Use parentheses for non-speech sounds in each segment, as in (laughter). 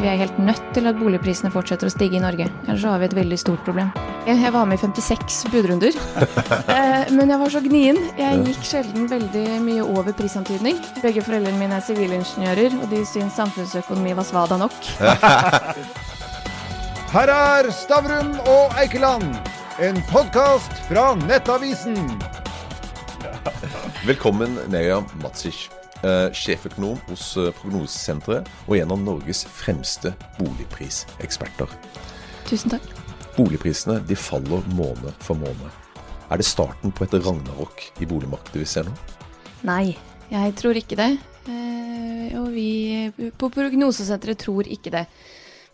Vi er helt nødt til at boligprisene fortsetter å stige i Norge, ellers har vi et veldig stort problem. Jeg var med i 56 budrunder, (laughs) eh, men jeg var så gnien. Jeg gikk sjelden veldig mye over prisantydning. Begge foreldrene mine er sivilingeniører, og de syns samfunnsøkonomi var svada nok. (laughs) Her er Stavrum og Eikeland, en podkast fra Nettavisen. Velkommen, Neja Matsic. Eh, sjeføkonom hos eh, Prognosesenteret og en av Norges fremste boligpriseksperter. Tusen takk. Boligprisene de faller måned for måned. Er det starten på et ragnarok i boligmarkedet vi ser nå? Nei, jeg tror ikke det. Eh, og vi på Prognosesenteret tror ikke det.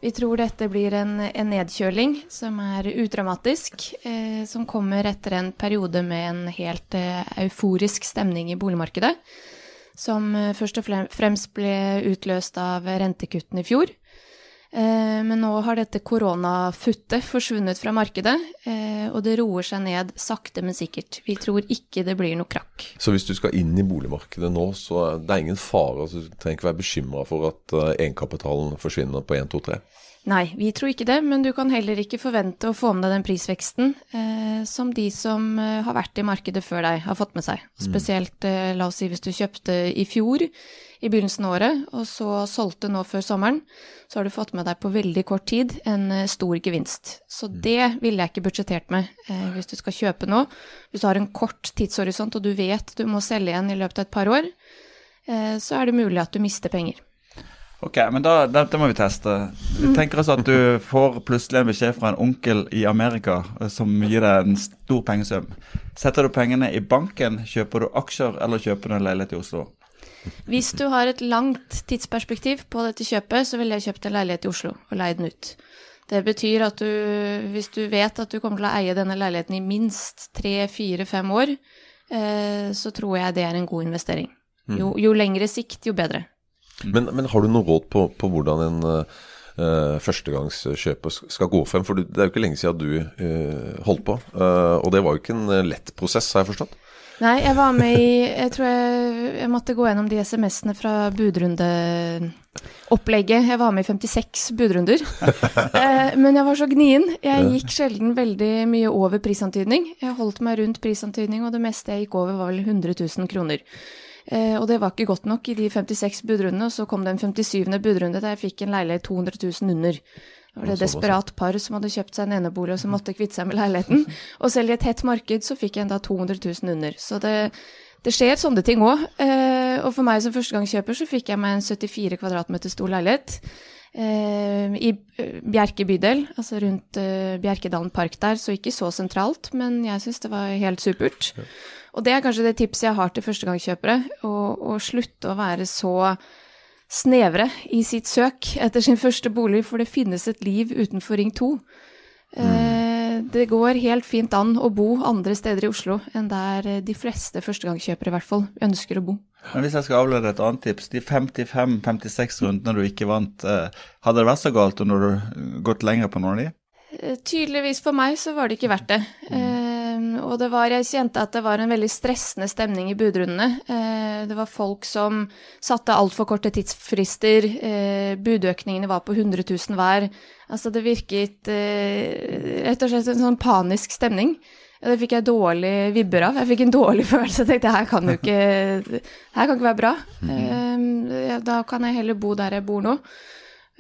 Vi tror dette blir en, en nedkjøling som er udramatisk, eh, som kommer etter en periode med en helt eh, euforisk stemning i boligmarkedet som eh, først og fremst ble utløst av rentekuttene i fjor. Eh, men nå har dette koronafuttet forsvunnet fra markedet, eh, og det roer seg ned sakte, men sikkert. Vi tror ikke det blir noe krakk. Så hvis du skal inn i boligmarkedet nå, så er det ingen fare? Altså, du trenger ikke være bekymra for at egenkapitalen forsvinner på 1, 2, 3? Nei, vi tror ikke det, men du kan heller ikke forvente å få med deg den prisveksten eh, som de som eh, har vært i markedet før deg, har fått med seg. Mm. Spesielt, eh, la oss si, hvis du kjøpte i fjor, i begynnelsen av året, og så solgte nå før sommeren, så har du fått med deg på veldig kort tid en eh, stor gevinst. Så mm. det ville jeg ikke budsjettert med eh, hvis du skal kjøpe nå. Hvis du har en kort tidshorisont og du vet du må selge igjen i løpet av et par år, eh, så er det mulig at du mister penger. Ok, men da, dette må vi teste. Vi tenker oss at du får plutselig en beskjed fra en onkel i Amerika eh, som gir deg en stor pengesum. Setter du pengene i banken, kjøper du aksjer, eller kjøper du en leilighet i Oslo? Hvis du har et langt tidsperspektiv på dette kjøpet, så ville jeg kjøpt en leilighet i Oslo og leid den ut. Det betyr at du, hvis du vet at du kommer til å eie denne leiligheten i minst tre, fire, fem år, eh, så tror jeg det er en god investering. Jo, jo lengre sikt, jo bedre. Men, men, har du noe råd på, på hvordan en uh, førstegangskjøper skal gå frem? For det er jo ikke lenge siden du uh, holdt på, uh, og det var jo ikke en lett prosess, har jeg forstått? Nei, jeg var med i Jeg tror jeg, jeg måtte gå gjennom de SMS-ene fra budrundeopplegget. Jeg var med i 56 budrunder. (laughs) eh, men jeg var så gnien. Jeg gikk sjelden veldig mye over prisantydning. Jeg holdt meg rundt prisantydning, og det meste jeg gikk over, var vel 100 000 kroner. Eh, og det var ikke godt nok i de 56 budrundene, og så kom det en 57. budrunde der jeg fikk en leilighet 200 000 under. Det var et desperat par som hadde kjøpt seg en enebolig og som måtte kvitte seg med leiligheten. (laughs) Og selv i et hett marked så fikk jeg enda 200 000 under. Så det, det skjer sånne ting òg. Eh, og for meg som førstegangskjøper så fikk jeg meg en 74 kvadratmeter stor leilighet. Eh, I Bjerke bydel, altså rundt Bjerkedalen park der, så ikke så sentralt, men jeg syns det var helt supert. Og det er kanskje det tipset jeg har til førstegangskjøpere, å, slutte å være så snevre i sitt søk etter sin første bolig, for det finnes et liv utenfor Ring 2. Mm. Eh, det går helt fint an å bo andre steder i Oslo enn der de fleste førstegangskjøpere i hvert fall ønsker å bo. Men Hvis jeg skal avlede et annet tips, de 55-56 rundene du ikke vant, eh, hadde det vært så galt når du gått lenger på noen av de? Eh, tydeligvis for meg så var det ikke verdt det. Mm. Ehm, og det var, jeg kjente at det var en veldig stressende stemning i budrundene. Eh, det var folk som satte altfor korte tidsfrister. Eh, budøkningene var på 100 000 hver. Altså det virket eh, rett og slett en sånn panisk stemning. Det fikk jeg dårlig vibber av. Jeg fikk en dårlig (laughs) følelse. Jeg tenkte her kan jo ikke, her kan ikke være bra. Ehm, da kan jeg heller bo der jeg bor nå.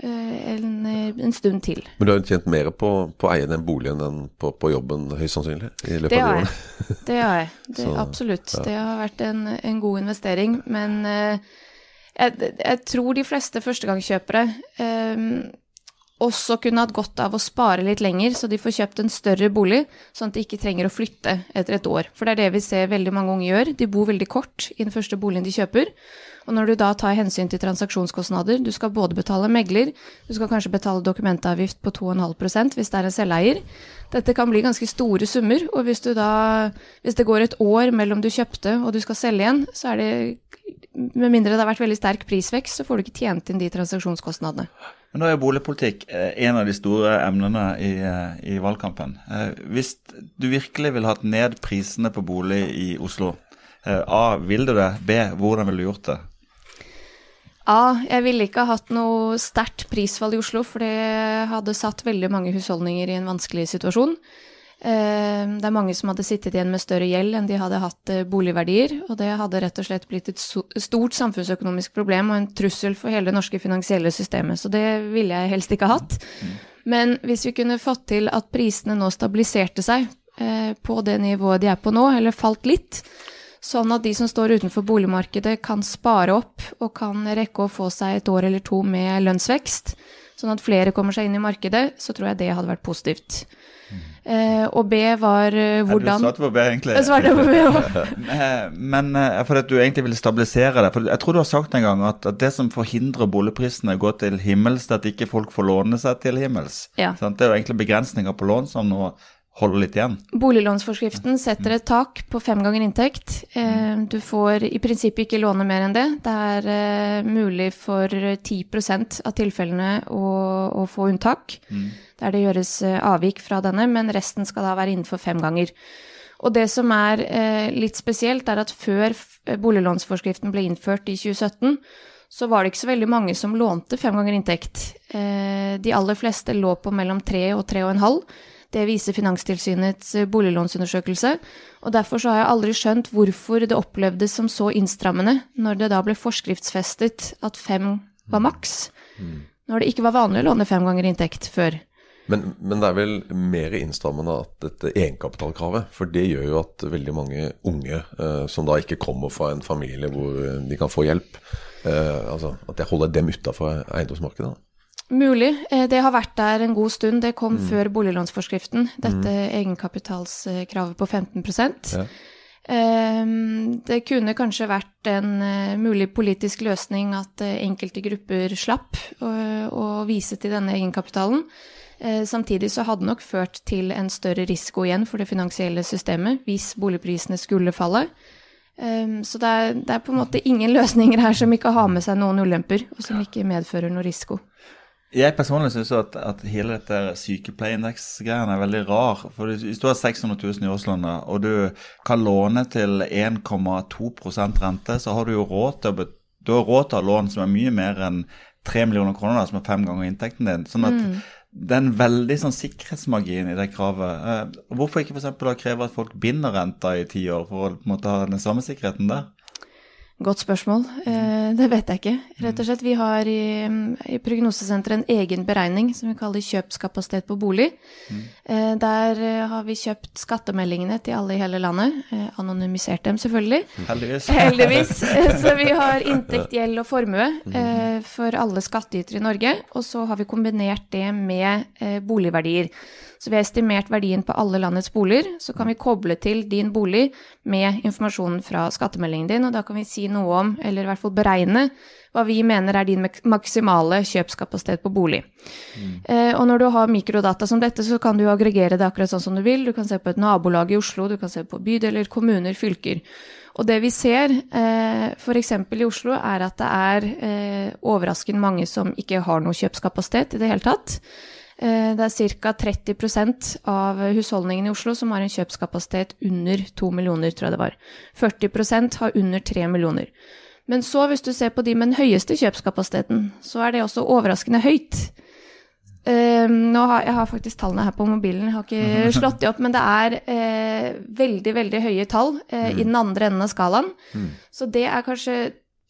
Eh, en, eh, en, stund til. Men du har tjent mer på, på å eie den boligen enn på, på jobben, høyst sannsynlig? i løpet det av de årene? Det har jeg. (laughs) Det, Så, absolutt. Ja. Det har vært en, en god investering. Men eh, jeg, jeg, tror de fleste førstegangskjøpere eh, også kunne hatt godt av å spare litt lenger, så de får kjøpt en større bolig, sånn at de ikke trenger å flytte etter et år. For det er det vi ser veldig mange unge gjør. De bor veldig kort i den første boligen de kjøper. Og når du da tar hensyn til transaksjonskostnader, du skal både betale megler, du skal kanskje betale dokumentavgift på 2,5% hvis det er en selveier. Dette kan bli ganske store summer, og hvis, da, hvis det går et år mellom du kjøpte og du skal selge igjen, så er det Med mindre det har vært veldig sterk prisvekst, så får du ikke tjent inn de transaksjonskostnadene. Men Nå er boligpolitikk eh, en av de store emnene i, eh, i valgkampen. Eh, hvis du virkelig vil ha ned prisene på bolig i Oslo, A. Vil du det? B. Hvordan ville du gjort det? Ja, jeg ville ikke ha hatt noe sterkt prisfall i Oslo, for det hadde satt veldig mange husholdninger i en vanskelig situasjon. Eh, Det er mange som hadde sittet igjen med større gjeld enn de hadde hatt eh, boligverdier, og det hadde rett og slett blitt et stort samfunnsøkonomisk problem og en trussel for hele det norske finansielle systemet, så det ville jeg helst ikke ha hatt. Men hvis vi kunne fått til at prisene nå stabiliserte seg eh, på det nivået de er på nå, eller falt litt, sånn at de som står utenfor boligmarkedet kan spare opp og kan rekke å få seg et år eller to med lønnsvekst, sånn at flere kommer seg inn i markedet, så tror jeg det hadde vært positivt. Eh, og B var eh, hvordan Du svarte på B, egentlig. Jeg svarte på B også. (laughs) Eh, Men eh, for at du egentlig ville stabilisere det. For jeg tror du har sagt en gang at, at det som forhindrer boligprisene å gå til himmels, det er at ikke folk får låne seg til himmels. Ja. Sant? Det er jo egentlig begrensninger på lån som nå holder litt igjen. Boliglånsforskriften setter et tak på fem ganger inntekt. Eh, Du får i prinsippet ikke låne mer enn det. Det er eh, mulig for 10 av tilfellene å, å få unntak, der det gjøres eh, avvik fra denne, men resten skal da være innenfor fem ganger. Og det som er litt spesielt, er at før boliglånsforskriften ble innført i 2017, så var det ikke så veldig mange som lånte fem ganger inntekt. De aller fleste lå på mellom tre og tre og en halv. Det viser Finanstilsynets eh, boliglånsundersøkelse. Og derfor så har jeg aldri skjønt hvorfor det opplevdes som så innstrammende når det da ble forskriftsfestet at fem var maks, når det ikke var vanlig å låne fem ganger inntekt før. Men, men det er vel mer innstrammende at dette egenkapitalkravet. For det gjør jo at veldig mange unge eh, som da ikke kommer fra en familie hvor eh, de kan få hjelp, eh, altså at det holder dem utafor eiendomsmarkedet. Mulig. Eh, Det har vært der en god stund. Det kom før boliglånsforskriften, dette egenkapitalskravet på 15 Ja. Ehm, Det kunne kanskje vært en eh, mulig politisk løsning at eh, enkelte grupper slapp å, vise til denne egenkapitalen. Samtidig så hadde det nok ført til en større risiko igjen for det finansielle systemet hvis boligprisene skulle falle. Ehm, Så det er, det er på en måte ingen løsninger her som ikke har med seg noen ulemper, og som ikke medfører noe risiko. Jeg personlig syns at, at hele dette sykepleieindeks-greiene er veldig rar. For Hvis du har 600 000 i årslønna, og du kan låne til 1,2% rente, så har du jo råd til å, du har råd til å ha lån som er mye mer enn 3 millioner kroner, da, som er fem ganger inntekten din. Sånn at det er en veldig sånn sikkerhetsmargin i det kravet. Eh, hvorfor ikke f.eks. kreve at folk binder renta i ti år, for å på en måte ha den samme sikkerheten der? Godt spørsmål. Eh, det vet jeg ikke. Rett og slett, vi har i, i Prognosesenteret en egen beregning som vi kaller kjøpskapasitet på bolig. Mm. der eh, har vi kjøpt skattemeldingene til alle i hele landet. Anonymisert dem, selvfølgelig. Heldigvis. (laughs) Heldigvis. Så vi har inntekt, (laughs) gjeld og formue eh, for alle skattytere i Norge. Og så har vi kombinert det med boligverdier. Så vi har estimert verdien på alle landets boliger. Så kan vi koble til din bolig med informasjonen fra skattemeldingen din, og da kan vi si noe om, eller i hvert fall beregne, hva vi mener er din maksimale kjøpskapasitet på bolig. Eh, og når du har mikrodata som dette, så kan du aggregere det akkurat sånn som du vil. Du kan se på et nabolag i Oslo, du kan se på bydeler, kommuner, fylker. Og det vi ser eh, f.eks. i Oslo, er at det er eh, overraskende mange som ikke har noe kjøpskapasitet i det hele tatt. Eh, det er ca. 30% av husholdningene i Oslo som har en kjøpskapasitet under 2 millioner, tror jeg det var. 40% har under 3 millioner. Men så, hvis du ser på de med den høyeste kjøpskapasiteten, så er det også overraskende høyt. Eh, nå har, jeg har faktisk tallene her på mobilen, jeg har ikke (laughs) slått de opp, men det er eh, veldig, veldig høye tall i den andre enden av skalaen. Så det er kanskje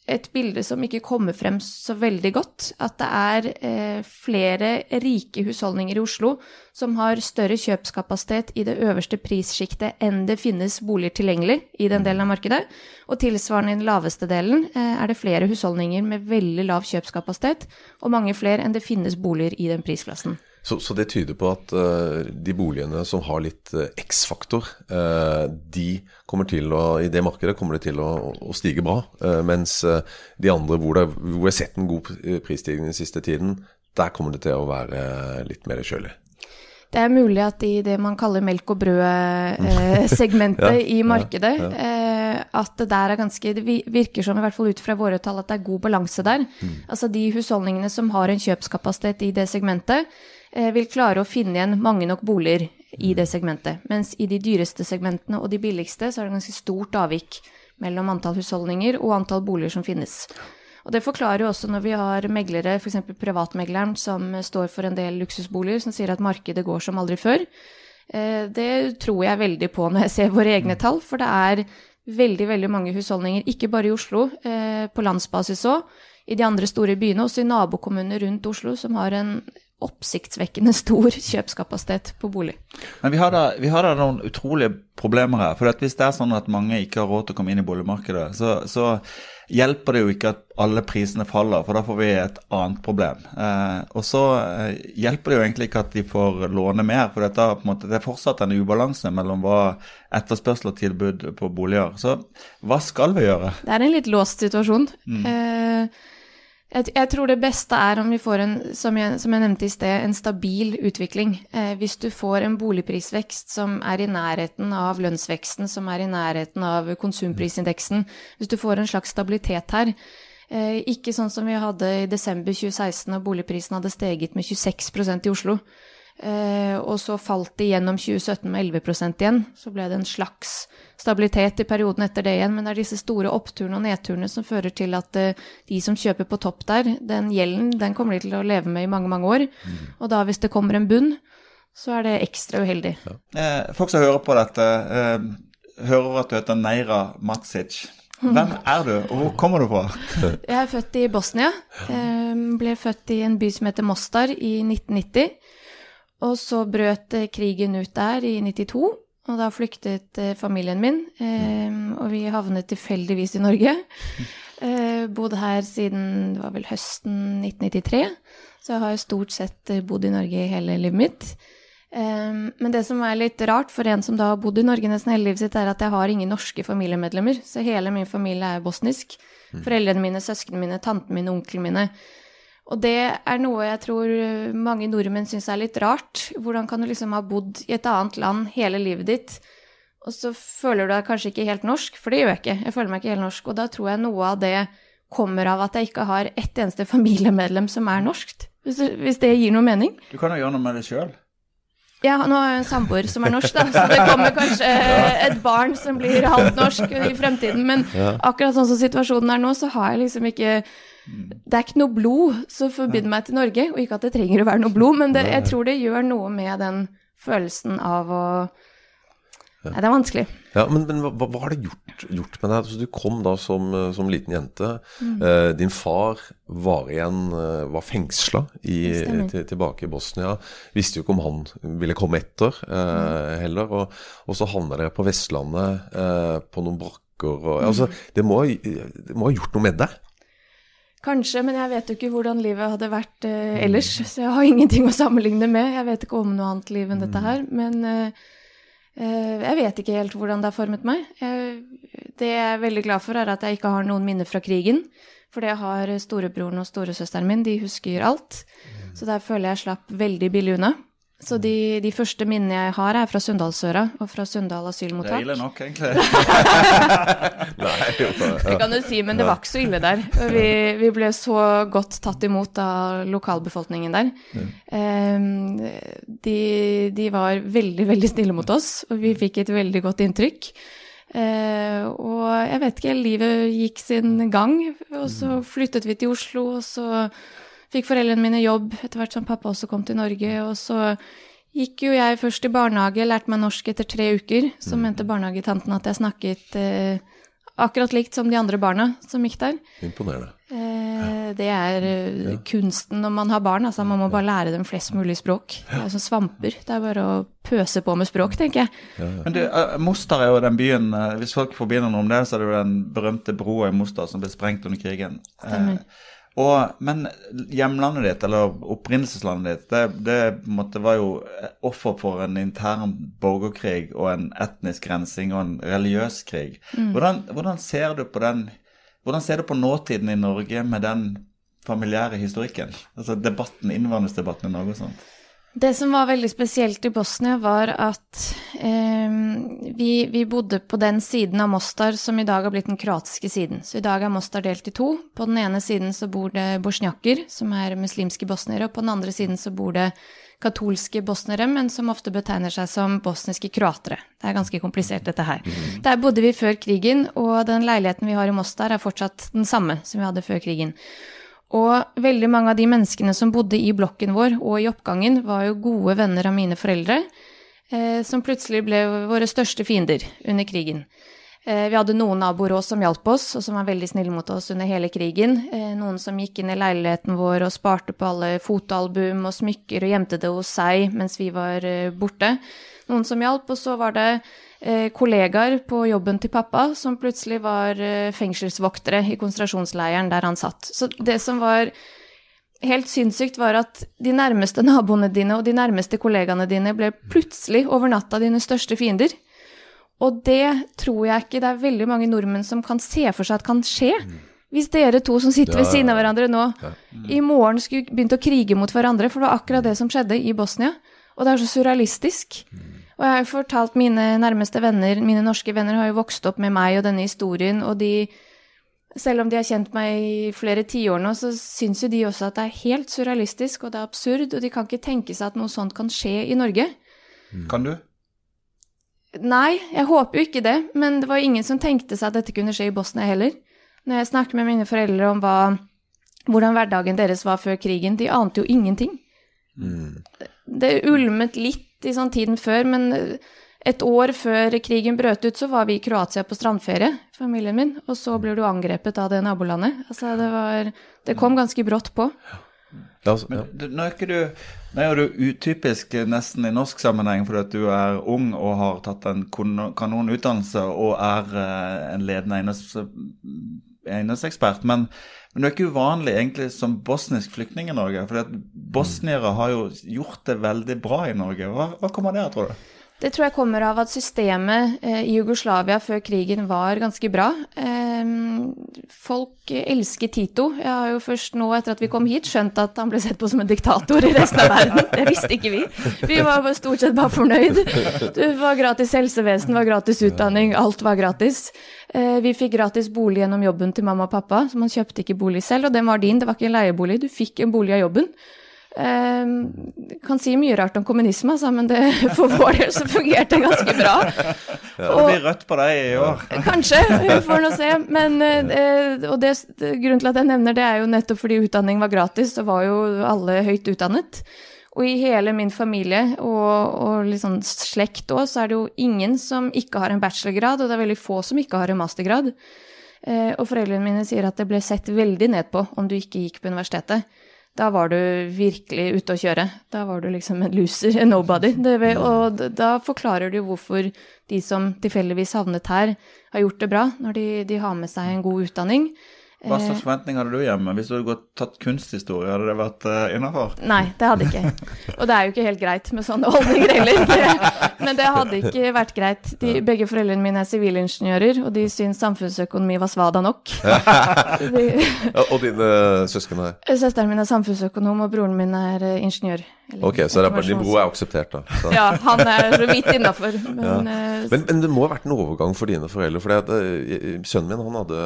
et bilde som ikke kommer frem så veldig godt. At det er eh, flere rike husholdninger i Oslo som har større kjøpskapasitet i det øverste prissjiktet enn det finnes boliger tilgjengelig i den delen av markedet. Og tilsvarende i den laveste delen eh, er det flere husholdninger med veldig lav kjøpskapasitet, og mange flere enn det finnes boliger i den prisklassen. Så, så det tyder på at uh, de boligene som har litt uh, X-faktor, uh, de kommer til å, i det markedet kommer det til å, å stige bra. Mens de andre hvor, det, hvor jeg har sett en god pri- prisstigning den siste tiden, der kommer det til å være litt mer kjølig. Det er mulig at i det man kaller melk og brød-segmentet (laughs) Ja, i ja, markedet, eh, at det der er ganske Det virker som, i hvert fall ut fra våre tall, at det er god balanse der. Altså de husholdningene som har en kjøpskapasitet i det segmentet, vil klare å finne igjen mange nok boliger i det segmentet. Mens i de dyreste segmentene og de billigste, så er det ganske stort avvik mellom antall husholdninger og antall boliger som finnes. Og det forklarer jo også når vi har meglere, f.eks. privatmegleren, som står for en del luksusboliger, som sier at markedet går som aldri før. Eh, det tror jeg veldig på når jeg ser våre egne tall, for det er veldig, veldig mange husholdninger, ikke bare i Oslo, eh, på landsbasis òg, i de andre store byene, også i nabokommuner rundt Oslo, som har en oppsiktsvekkende stor kjøpskapasitet på bolig. Men vi har, da, vi har da noen utrolige problemer her. For hvis det er sånn at mange ikke har råd til å komme inn i boligmarkedet, så, så hjelper det jo ikke at alle prisene faller, for da får vi et annet problem. Eh, og så eh, hjelper det jo egentlig ikke at de får låne mer, for dette, måte, det er fortsatt en ubalanse mellom hva etterspørsel og tilbud på boliger. Så hva skal vi gjøre? Det er en litt låst situasjon. Mm. Eh, jeg, jeg, tror det beste er om vi får en, som jeg, som jeg nevnte i sted, en stabil utvikling. Eh, hvis du får en boligprisvekst som er i nærheten av lønnsveksten, som er i nærheten av konsumprisindeksen, hvis du får en slags stabilitet her, eh, ikke sånn som vi hadde i desember 2016, da boligprisen hadde steget med 26% i Oslo. Eh, og så falt det gjennom 2017 med 11% igjen. Så ble det en slags stabilitet i perioden etter det igjen. Men det er disse store oppturene og nedturene som fører til at eh, de som kjøper på topp der, den gjelden den kommer de til å leve med i mange, mange år. Mm. Og da hvis det kommer en bunn, så er det ekstra uheldig. Ja. Eh, folk som hører på dette, eh, hører at du heter Neira Matsic. Hvem er du, og hvor kommer du fra? Jeg er født i Bosnia. Eh, ble født i en by som heter Mostar i 1990. Og så brøt eh, krigen ut der i 92, og da flyktet eh, familien min. Eh, og vi havnet tilfeldigvis i Norge. (laughs) Eh, bodd her siden det var vel høsten 1993. Så jeg har stort sett bodd i Norge hele livet mitt. Eh, men det som er litt rart for en som da har bodd i Norge nesten hele livet sitt, er at jeg har ingen norske familiemedlemmer. Så hele min familie er bosnisk. Mm. Foreldrene mine, søsknene mine, tantene mine, onklene mine. Og det er noe jeg tror mange nordmenn syns er litt rart. Hvordan kan du liksom ha bodd i et annet land hele livet ditt, og så føler du deg kanskje ikke helt norsk? For det gjør jeg ikke. Jeg føler meg ikke helt norsk. Og da tror jeg noe av det kommer av at jeg ikke har ett eneste (laughs) familiemedlem som er norskt. Hvis, det gir noe mening. Du kan jo gjøre noe med det sjøl. Ja, nå har jeg en samboer som er norsk, da, så det kommer kanskje (laughs) (laughs) et barn som blir halvt norsk i fremtiden. Men akkurat sånn som situasjonen er nå, så har jeg liksom ikke det er ikke noe blod som forbinder meg til Norge, og ikke at det trenger å være noe blod, men det, jeg tror det gjør noe med den følelsen av å Nei, det er vanskelig. Ja, Men, men hva, hva, har det gjort, gjort med deg? Altså, du kom da som, som liten jente. Mm. Eh, din far var igjen eh, var fengsla tilbake i Bosnia. Visste jo ikke om han ville komme etter eh, mm. heller. Og, og, så havna dere på Vestlandet, eh, på noen brakker. Og, mm. altså, det må, det må ha gjort noe med deg? Kanskje, men jeg vet jo ikke hvordan livet hadde vært eh, ellers. Så jeg har ingenting å sammenligne med. Jeg vet ikke om noe annet liv enn dette her. Men uh, uh, jeg vet ikke helt hvordan det har formet meg. Jeg, det jeg er veldig glad for, er at jeg ikke har noen minner fra krigen. For det har storebroren og storesøsteren min. De husker alt. Så der føler jeg slapp veldig billig unna. Så de, de, første minnene jeg har, er fra Sunndalsøra og fra Sunndal asylmottak. (laughs) Det er ille nok, egentlig. Det kan du si, men det var ikke så ille der. Vi, vi ble så godt tatt imot av lokalbefolkningen der. De, de, var veldig, veldig snille mot oss, og vi fikk et veldig godt inntrykk. Uh, og jeg vet ikke, livet gikk sin gang, og så flyttet vi til Oslo, og så fikk foreldrene mine jobb etter hvert som pappa også kom til Norge. Og så gikk jo jeg først i barnehage, lærte meg norsk etter tre uker. Så mm. mente barnehagetanten at jeg snakket eh, akkurat likt som de andre barna som gikk der. Imponerende. Eh, det er eh, ja. kunsten når man har barn. altså Man må bare lære dem flest mulig språk. Det er som svamper. Det er bare å pøse på med språk, tenker jeg. Ja, ja. Men du, uh, Mostar er jo den byen uh, Hvis folk forbinder noe om det, så er det jo den berømte broa i Mostar som ble sprengt under krigen. Stemmer. Uh, og, men hjemlandet ditt, eller opprinnelseslandet ditt, det, det måtte, var jo offer for en intern borgerkrig og en etnisk rensing og en religiøs krig. Mm. Hvordan, hvordan, ser du på den Hvordan ser du på nåtiden i Norge med den familiære historikken? Altså debatten, innvandringsdebatten i Norge og sånt? Det som var veldig spesielt i Bosnia, var at eh, vi, vi, bodde på den siden av Mostar som i dag har blitt den kroatiske siden. Så i dag er Mostar delt i to. På den ene siden så bor det bosniakker, som er muslimske bosniere, og på den andre siden så bor det katolske bosniere, men som ofte betegner seg som bosniske kroatere. Det er ganske komplisert, dette her. Der bodde vi før krigen, og den leiligheten vi har i Mostar, er fortsatt den samme som vi hadde før krigen. Og veldig mange av de menneskene som bodde i blokken vår og i oppgangen, var jo gode venner av mine foreldre, eh, som plutselig ble våre største fiender under krigen. Eh, vi hadde noen naboer òg som hjalp oss, og som var veldig snille mot oss under hele krigen. Eh, noen som gikk inn i leiligheten vår og sparte på alle fotoalbum og smykker og gjemte det hos seg mens vi var eh, borte. Noen som hjalp, og så var det kollegaer på jobben til pappa som plutselig var eh, fengselsvoktere i konsentrasjonsleiren der han satt. Så det som var helt sinnssykt, var at de nærmeste (laughs) naboene dine og de nærmeste kollegaene dine ble plutselig over natta dine største fiender. Og det tror jeg ikke det er veldig mange nordmenn som kan se for seg at kan skje. Hvis dere to som sitter ved siden av hverandre nå, i morgen skulle begynt å krige mot hverandre, for det var akkurat det som skjedde i Bosnia. Og det er så surrealistisk. Og jeg har jo fortalt mine nærmeste venner, mine norske venner har jo vokst opp med meg og denne historien, og de selv om de har kjent meg i flere tiår nå, så syns jo de også at det er helt surrealistisk, og det er absurd, og de kan ikke tenke seg at noe sånt kan skje i Norge. Kan du? Nei, jeg håper jo ikke det, men det var ingen som tenkte seg at dette kunne skje i Bosnia heller. Når jeg snakker med mine foreldre om hva, hvordan hverdagen deres var før krigen, de ante jo ingenting. Det ulmet litt i sånn tiden før, men et år før krigen brøt ut, så var vi i Kroatia på strandferie, familien min, og så blir du angrepet av det nabolandet. Altså, det var Det kom ganske brått på. Ja, ja. Men du, nå er ikke du Nå er du utypisk nesten i norsk sammenheng fordi at du er ung og har tatt en kanonutdannelse og er eh, en ledende eiendoms- eiendomsekspert. Men, men du er ikke uvanlig egentlig som bosnisk flyktning i Norge. at bosniere har jo gjort det veldig bra i Norge. Hva, hva kommer det av, tror du? Det tror jeg kommer av at systemet eh, i Jugoslavia før krigen var ganske bra. Eh, folk elsker Tito. Jeg har jo først nå, etter at vi kom hit, skjønt at han ble sett på som en diktator i resten av verden. Det visste ikke vi. Vi var stort sett bare fornøyd. Det var gratis helsevesen, var gratis utdanning, alt var gratis. Eh, vi fikk gratis bolig gjennom jobben til mamma og pappa, så man kjøpte ikke bolig selv, og den var din, det var ikke en leiebolig, du fikk en bolig av jobben. Eh, kan si mye rart om kommunisme, altså, men det, (laughs) for vår del så fungerte det ganske bra. Det blir rødt på deg i år. Kanskje, vi får nå se. Men, eh, og det, grunnen til at jeg nevner det, er jo nettopp fordi utdanning var gratis, så var jo alle høyt utdannet. Og i hele min familie og, og sånn slekt òg, så er det jo ingen som ikke har en bachelorgrad, og det er veldig få som ikke har en mastergrad. Eh, og foreldrene mine sier at det ble sett veldig ned på om du ikke gikk på universitetet. Da var du virkelig ute å kjøre. Da var du liksom en loser, en nobody. Det, ve- og da forklarer du hvorfor de som tilfeldigvis havnet her, har gjort det bra, når de, de har med seg en god utdanning. Hva slags forventninger hadde du hjemme? Hvis du hadde gått, tatt kunsthistorie, hadde det vært uh, innafor? (laughs) Nei, det hadde ikke. Og det er jo ikke helt greit med sånne holdninger heller. (laughs) Men det hadde ikke vært greit. De, begge foreldrene mine er sivilingeniører, og de syns samfunnsøkonomi var svada nok. (laughs) De, Ja, Og dine søsken her? søsteren min er samfunnsøkonom, og broren min er eh, ingeniør. Ok, så det er er akseptert, da. Så. Ja, han er vidt innafor. (laughs) Men, ja. Men, men det må ha vært en overgang for dine foreldre. For sønnen min han hadde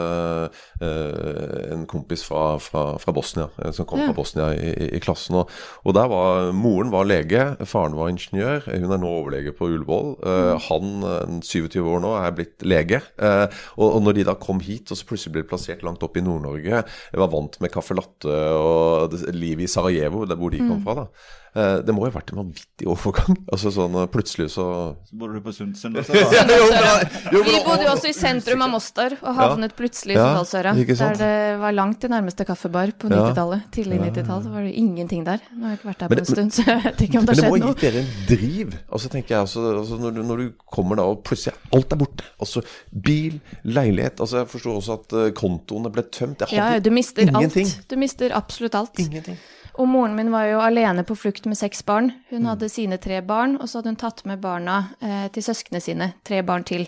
uh, en kompis fra, fra, fra Bosnia, eh, som kom Ja. fra Bosnia i, i, i klassen. Og, og der var Moren var lege, faren var ingeniør. Hun er nå overlege på Ullevål. Eh, han, eh, 27 år nå, er blitt lege. Uh, og, og når de da kom hit, og så plutselig ble plassert langt opp i Nord-Norge, var vant med caffè latte og livet i Sarajevo, der hvor de kom fra, da. Eh, det må jo ha vært en vanvittig overgang. (laughs) Altså sånn eh, plutselig så Så bodde du på Sund- Sunndalsøra. (laughs) Jo, men- jo, men- vi bodde jo også i sentrum av Mostar, og havnet plutselig i Ja, Sunndalsøra. ikke Der det var langt til nærmeste kaffebar på 90-tallet. Tidlig 90-tall var det ingenting der. Nå har jeg ikke vært der på en det- stund, så jeg vet ikke om det Men det må ha gitt dere en driv. Altså tenker jeg altså, altså når, du, når du kommer da og plutselig alt er borte. Altså bil, leilighet Altså jeg forstår også at eh, kontoene ble tømt. Jeg Ja, du mister ingenting. alt. Du mister absolutt alt. Ingenting. Og moren min var jo alene på flukt med seks barn. Hun hadde sine tre barn, og så hadde hun tatt med barna eh, til søsknene sine. Tre barn til.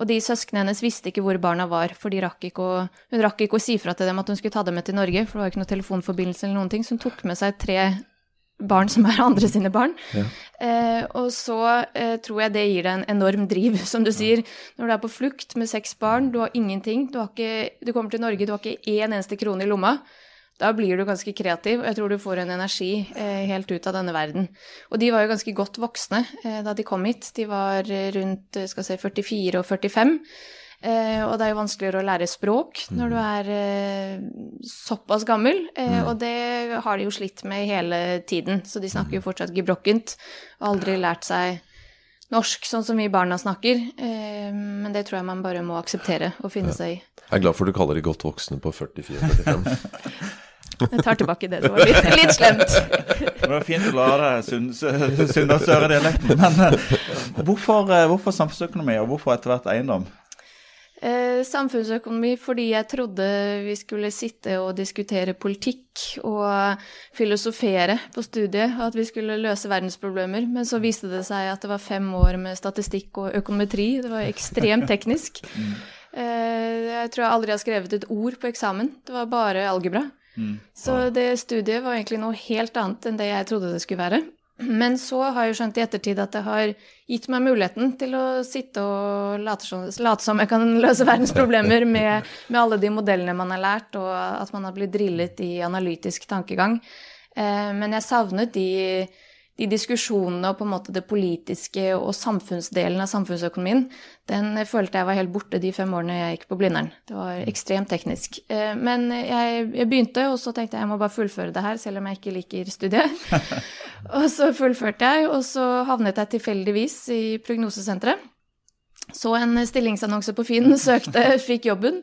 Og de søsknene hennes visste ikke hvor barna var, for de rakk å, hun rakk ikke å si fra til dem at hun skulle ta dem med til Norge, for det var ikke noe telefonforbindelse eller noen ting, så hun tok med seg tre barn som er andre sine barn. Ja. Eh, og så eh, tror jeg det gir deg en enorm driv, (laughs) som du sier. Når du er på flukt med seks barn, du har ingenting, du, har ikke, du kommer til Norge, du har ikke én eneste krone i lomma. Da blir du ganske kreativ, og jeg tror du får en energi eh, helt ut av denne verden. Og de var jo ganske godt voksne eh, da de kom hit. De var rundt skal si, 44 og 45. Eh, og det er jo vanskeligere å lære språk når du er eh, såpass gammel, eh, mm. og det har de jo slitt med hele tiden. Så de snakker jo fortsatt gebrokkent og aldri lært seg norsk sånn som vi barna snakker. Eh, men det tror jeg man bare må akseptere og finne seg i. Jeg er glad for du kaller de godt voksne på 44-45. Jeg tar tilbake det. Det var litt, litt slemt. Det var fint å lære Sunndalsøre-dialekten. Men eh, hvorfor, eh, hvorfor samfunnsøkonomi, og hvorfor etter hvert eiendom? Eh, samfunnsøkonomi fordi jeg trodde vi skulle sitte og diskutere politikk og filosofere på studiet, og at vi skulle løse verdensproblemer. Men så viste det seg at det var fem år med statistikk og økonometri. Det var ekstremt teknisk. (laughs) Eh, jeg tror jeg aldri har skrevet et ord på eksamen. Det var bare algebra. Mm. Så det studiet var egentlig noe helt annet enn det jeg trodde det skulle være. Men så har jeg skjønt i ettertid at det har gitt meg muligheten til å sitte og late som, late som jeg kan løse verdens problemer med, med, alle de modellene man har lært, og at man har blitt drillet i analytisk tankegang. Eh, men jeg savnet de de diskusjonene og på en måte det politiske og samfunnsdelen av samfunnsøkonomien, den følte jeg var helt borte de fem årene jeg gikk på Blindern. Det var ekstremt teknisk. Eh, men jeg, jeg begynte, og så tenkte jeg jeg må bare fullføre det her, selv om jeg ikke liker studiet. (laughs) og så fullførte jeg, og så havnet jeg tilfeldigvis i prognosesenteret. Så en stillingsannonse på Finn, søkte, fikk jobben.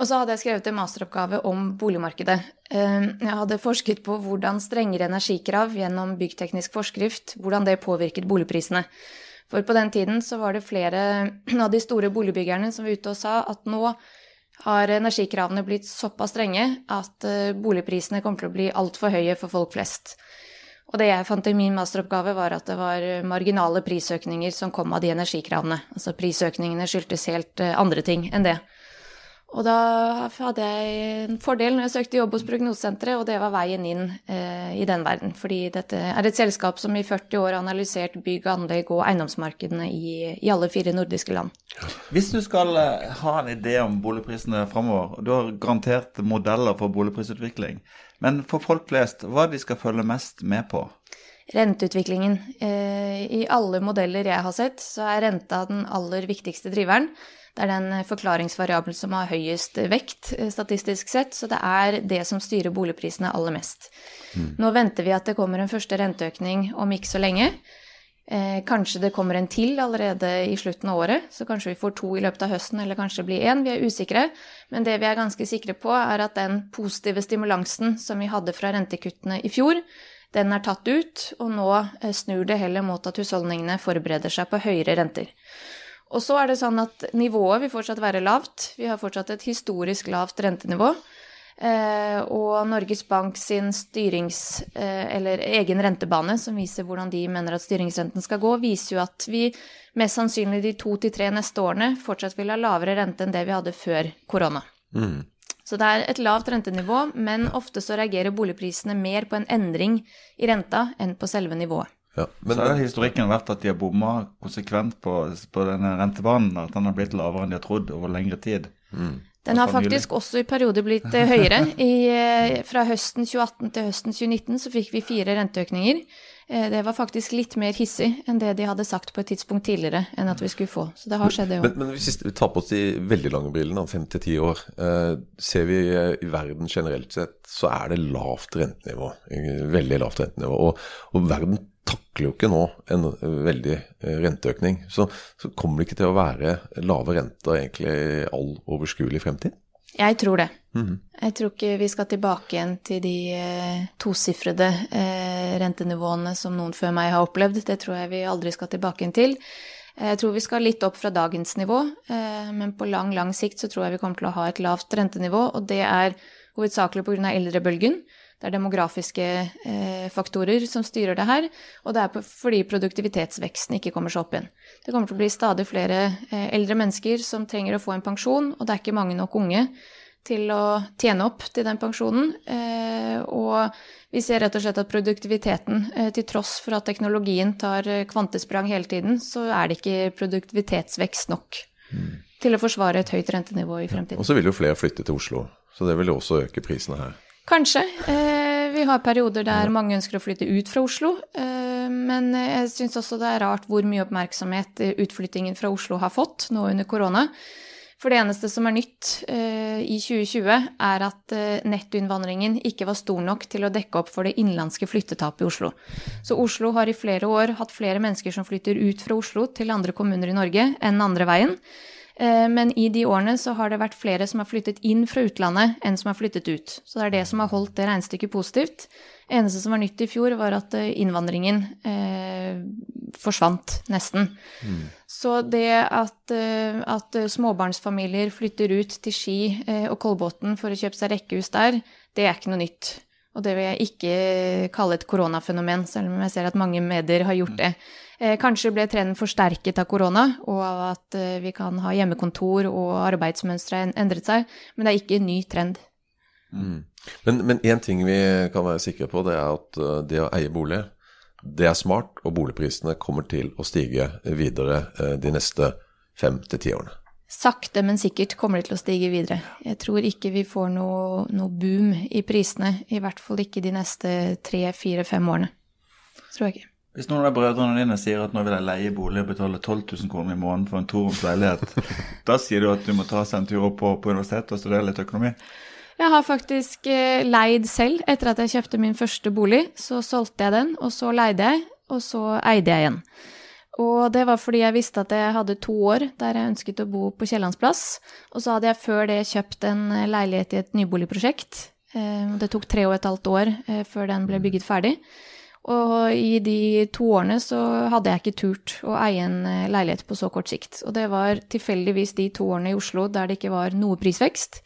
Og så hadde jeg skrevet en masteroppgave om boligmarkedet. Eh, jeg hadde forsket på hvordan strengere energikrav gjennom byggteknisk forskrift, hvordan det påvirket boligprisene. For på den tiden så var det flere (clears throat) av de store boligbyggerne som var ute og sa at nå har energikravene blitt såpass strenge at eh, boligprisene kommer til å bli altfor høye for folk flest. Og det jeg fant i min masteroppgave, var at det var marginale prisøkninger som kom av de energikravene. Altså prisøkningene skyldtes helt eh, andre ting enn det. Og da hadde jeg en fordel når jeg søkte jobb hos Prognosesenteret, og det var veien inn eh, i den verden. Fordi dette er et selskap som i 40 år har analysert bygg, anlegg og eiendomsmarkedene i, i, alle fire nordiske land. Hvis du skal eh, ha en idé om boligprisene framover, du har garantert modeller for boligprisutvikling, men for folk flest, hva de skal følge mest med på? Renteutviklingen. Eh, I alle modeller jeg har sett, så er renta den aller viktigste driveren. Det er den forklaringsvariabelen som har høyest vekt eh, statistisk sett, så det er det som styrer boligprisene aller mest. Mm. Nå venter vi at det kommer en første renteøkning om ikke så lenge. Eh, kanskje det kommer en til allerede i slutten av året, så kanskje vi får to i løpet av høsten, eller kanskje det blir én. Vi er usikre, men det vi er ganske sikre på, er at den positive stimulansen som vi hadde fra rentekuttene i fjor, den er tatt ut, og nå eh, snur det heller mot at husholdningene forbereder seg på høyere renter. Og så er det sånn at nivået vil fortsatt være lavt. Vi har fortsatt et historisk lavt rentenivå. Eh, og Norges Bank sin styrings, eh, eller egen rentebane, som viser hvordan de mener at styringsrenten skal gå, viser jo at vi mest sannsynlig de to til tre neste årene fortsatt vil ha lavere rente enn det vi hadde før korona. Mm. Så det er et lavt rentenivå, men ofte så reagerer boligprisene mer på en endring i renta enn på selve nivået. Ja, men så har historikken vært at de har bomma konsekvent på, på, denne rentebanen. At den har blitt lavere enn de har trodd over lengre tid. Mm. Den har faktisk også i perioder blitt eh, høyere. I, eh, fra høsten 2018 til høsten 2019 så fikk vi fire renteøkninger. Eh, det var faktisk litt mer hissig enn det de hadde sagt på et tidspunkt tidligere enn at vi skulle få. Så det har skjedd, det òg. Men, men, hvis vi tar på oss de veldig lange brillene, fem til ti år, eh, ser vi i verden generelt sett, så er det lavt rentenivå. Veldig lavt rentenivå. Og, og verden takler jo ikke nå en veldig eh, renteøkning. Så, så, kommer det ikke til å være lave renter egentlig i all overskuelig fremtid? Jeg tror det. Mm -hmm. Jeg tror ikke vi skal tilbake igjen til de eh, tosifrede eh, rentenivåene som noen før meg har opplevd. Det tror jeg vi aldri skal tilbake igjen til. Jeg tror vi skal litt opp fra dagens nivå, eh, men på lang, lang sikt så tror jeg vi kommer til å ha et lavt rentenivå, og det er hovedsakelig pga. eldrebølgen. Det er demografiske eh, faktorer som styrer det her, og det er fordi produktivitetsveksten ikke kommer seg opp igjen. Det kommer til å bli stadig flere eh, eldre mennesker som trenger å få en pensjon, og det er ikke mange nok unge til å tjene opp til den pensjonen. Eh, og vi ser rett og slett at produktiviteten, eh, til tross for at teknologien tar eh, kvantesprang hele tiden, så er det ikke produktivitetsvekst nok til å forsvare et høyt rentenivå i fremtiden. Og så vil jo flere flytte til Oslo, så det vil jo også øke prisene her. Kanskje. Eh, vi har perioder der mange ønsker å flytte ut fra Oslo. Eh, men jeg syns også det er rart hvor mye oppmerksomhet eh, utflyttingen fra Oslo har fått nå under korona. For det eneste som er nytt eh, i 2020, er at eh, nettoinnvandringen ikke var stor nok til å dekke opp for det innenlandske flyttetapet i Oslo. Så Oslo har i flere år hatt flere mennesker som flytter ut fra Oslo til andre kommuner i Norge enn andre veien. Eh, Men i de årene så har det vært flere som har flyttet inn fra utlandet enn som har flyttet ut. Så det er det som har holdt det regnestykket positivt. Eneste som var nytt i fjor, var at eh, innvandringen eh, forsvant nesten. Så det at, eh, at småbarnsfamilier flytter ut til Ski og Kolbotn for å kjøpe seg rekkehus der, det er ikke noe nytt. Og det vil jeg ikke kalle et koronafenomen, selv om jeg ser at mange medier har gjort det. Eh, Kanskje ble trenden forsterket av korona, og av at eh, vi kan ha hjemmekontor og arbeidsmønstre endret seg, men det er ikke en ny trend. Men, men én ting vi kan være sikre på, det er at eh, det å eie bolig, det er smart, og boligprisene kommer til å stige videre eh, de neste fem til ti årene. Sakte, men sikkert kommer de til å stige videre. Jeg tror ikke vi får noe, noe boom i prisene, i hvert fall ikke de neste tre, fire, fem årene. Tror jeg ikke. Hvis noen av brødrene dine sier at nå vil jeg leie bolig og betale 12 000 kroner i måneden for en toroms leilighet, (laughs) da sier du at du må ta seg en tur opp på, på universitetet og studere litt økonomi? Jeg har faktisk eh, leid selv. Etter at jeg kjøpte min første bolig, så solgte jeg den, og så leide jeg, og så eide jeg igjen. Og det var fordi jeg visste at jeg hadde to år der jeg ønsket å bo på Kiellandsplass. Og så hadde jeg før det kjøpt en eh, leilighet i et nyboligprosjekt. Eh, Det tok tre og et halvt år før den ble bygget ferdig. Og i de to årene så hadde jeg ikke turt å eie en eh, leilighet på så kort sikt. Og det var tilfeldigvis de to årene i Oslo der det ikke var noe prisvekst.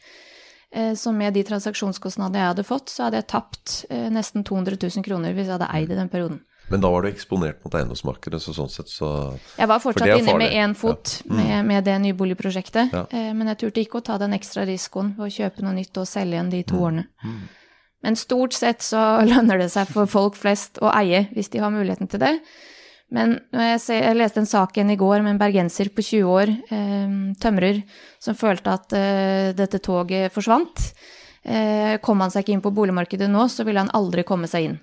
Eh, Så med de transaksjonskostnadene jeg hadde fått, så hadde jeg tapt eh, nesten 200 000 kroner hvis jeg hadde eid i den perioden. Men da var du eksponert mot eiendomsmarkedet, så sånn sett så Jeg var fortsatt inne med én fot med, med det nyboligprosjektet, Ja. eh, men jeg turte ikke å ta den ekstra risikoen ved å kjøpe noe nytt og selge igjen de to årene. Men stort sett så (laughs) lønner det seg for folk flest å eie hvis de har muligheten til det. Men jeg, ser, jeg leste en sak igjen i går med en bergenser på 20 år, eh, tømrer, som følte at eh, dette toget forsvant. Eh, kom han seg ikke inn på boligmarkedet nå, så ville han aldri komme seg inn.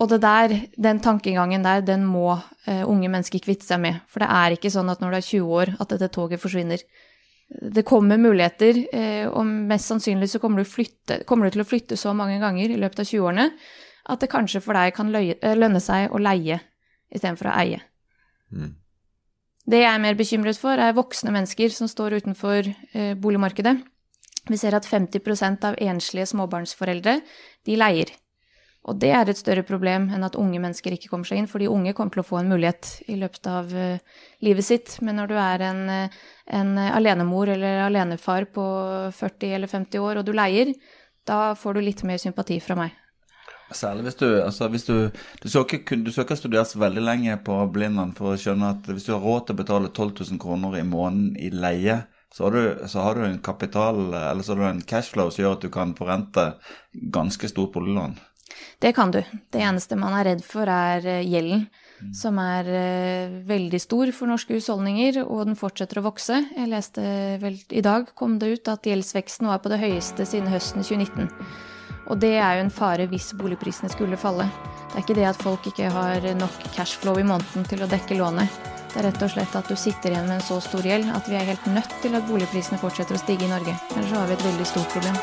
Og det der, den tankegangen der, den må eh, unge mennesker kvitte seg med. For det er ikke sånn at når du er 20 år, at dette toget forsvinner. Det kommer muligheter, eh, og mest sannsynlig så kommer du, flytte, kommer du til å flytte så mange ganger i løpet av 20-årene at det kanskje for deg kan løye, eh, lønne seg å leie istedenfor å eie. Mm. Det jeg er mer bekymret for, er voksne mennesker som står utenfor eh, boligmarkedet. Vi ser at 50% av enslige småbarnsforeldre, de leier. Og det er et større problem enn at unge mennesker ikke kommer seg inn, fordi unge kommer til å få en mulighet i løpet av eh, livet sitt. Men når du er en, eh, en alenemor eller alenefar på 40 eller 50 år, og du leier, da får du litt mer sympati fra meg. Særlig hvis du altså hvis du, du skal ikke, ikke studere så veldig lenge på Blindern for å skjønne at hvis du har råd til å betale 12 000 kroner i måneden i leie, så har, du, så har du en kapital, eller så har du en cashflow som gjør at du kan forrente ganske stort boliglån. Det kan du. Det eneste man er redd for, er gjelden, gjelden, som er eh, veldig stor for norske husholdninger, og den fortsetter å vokse. Jeg leste vel i dag kom det ut at gjeldsveksten var på det høyeste siden høsten 2019. Og det er jo en fare hvis boligprisene skulle falle. Det er ikke det at folk ikke har nok cashflow i måneden til å dekke lånet. Det er rett og slett at du sitter igjen med en så stor gjeld at vi er helt nødt til at boligprisene fortsetter å stige i Norge. Ellers har vi et veldig stort problem.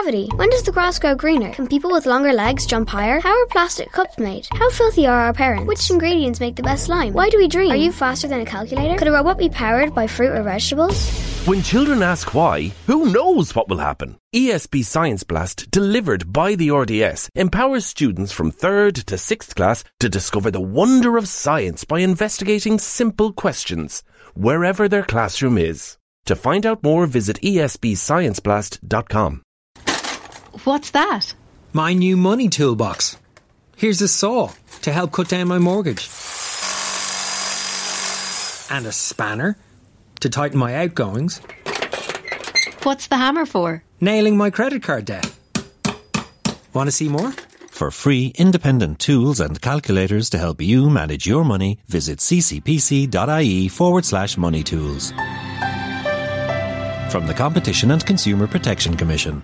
Gravity? When does the grass grow greener? Can people with longer legs jump higher? How are plastic cups made? How filthy are our parents? Which ingredients make the best slime? Why do we dream? Are you faster than a calculator? Could a robot be powered by fruit or vegetables? When children ask why, who knows what will happen? ESB Science Blast, delivered by the RDS, empowers students from 3rd to 6th class to discover the wonder of science by investigating simple questions, wherever their classroom is. To find out more, visit esbscienceblast.com. What's that? My new money toolbox. Here's a saw to help cut down my mortgage. And a spanner to tighten my outgoings. What's the hammer for? Nailing my credit card debt. Want to see more? For free, independent tools and calculators to help you manage your money, visit ccpc.ie forward slash money tools. From the Competition and Consumer Protection Commission.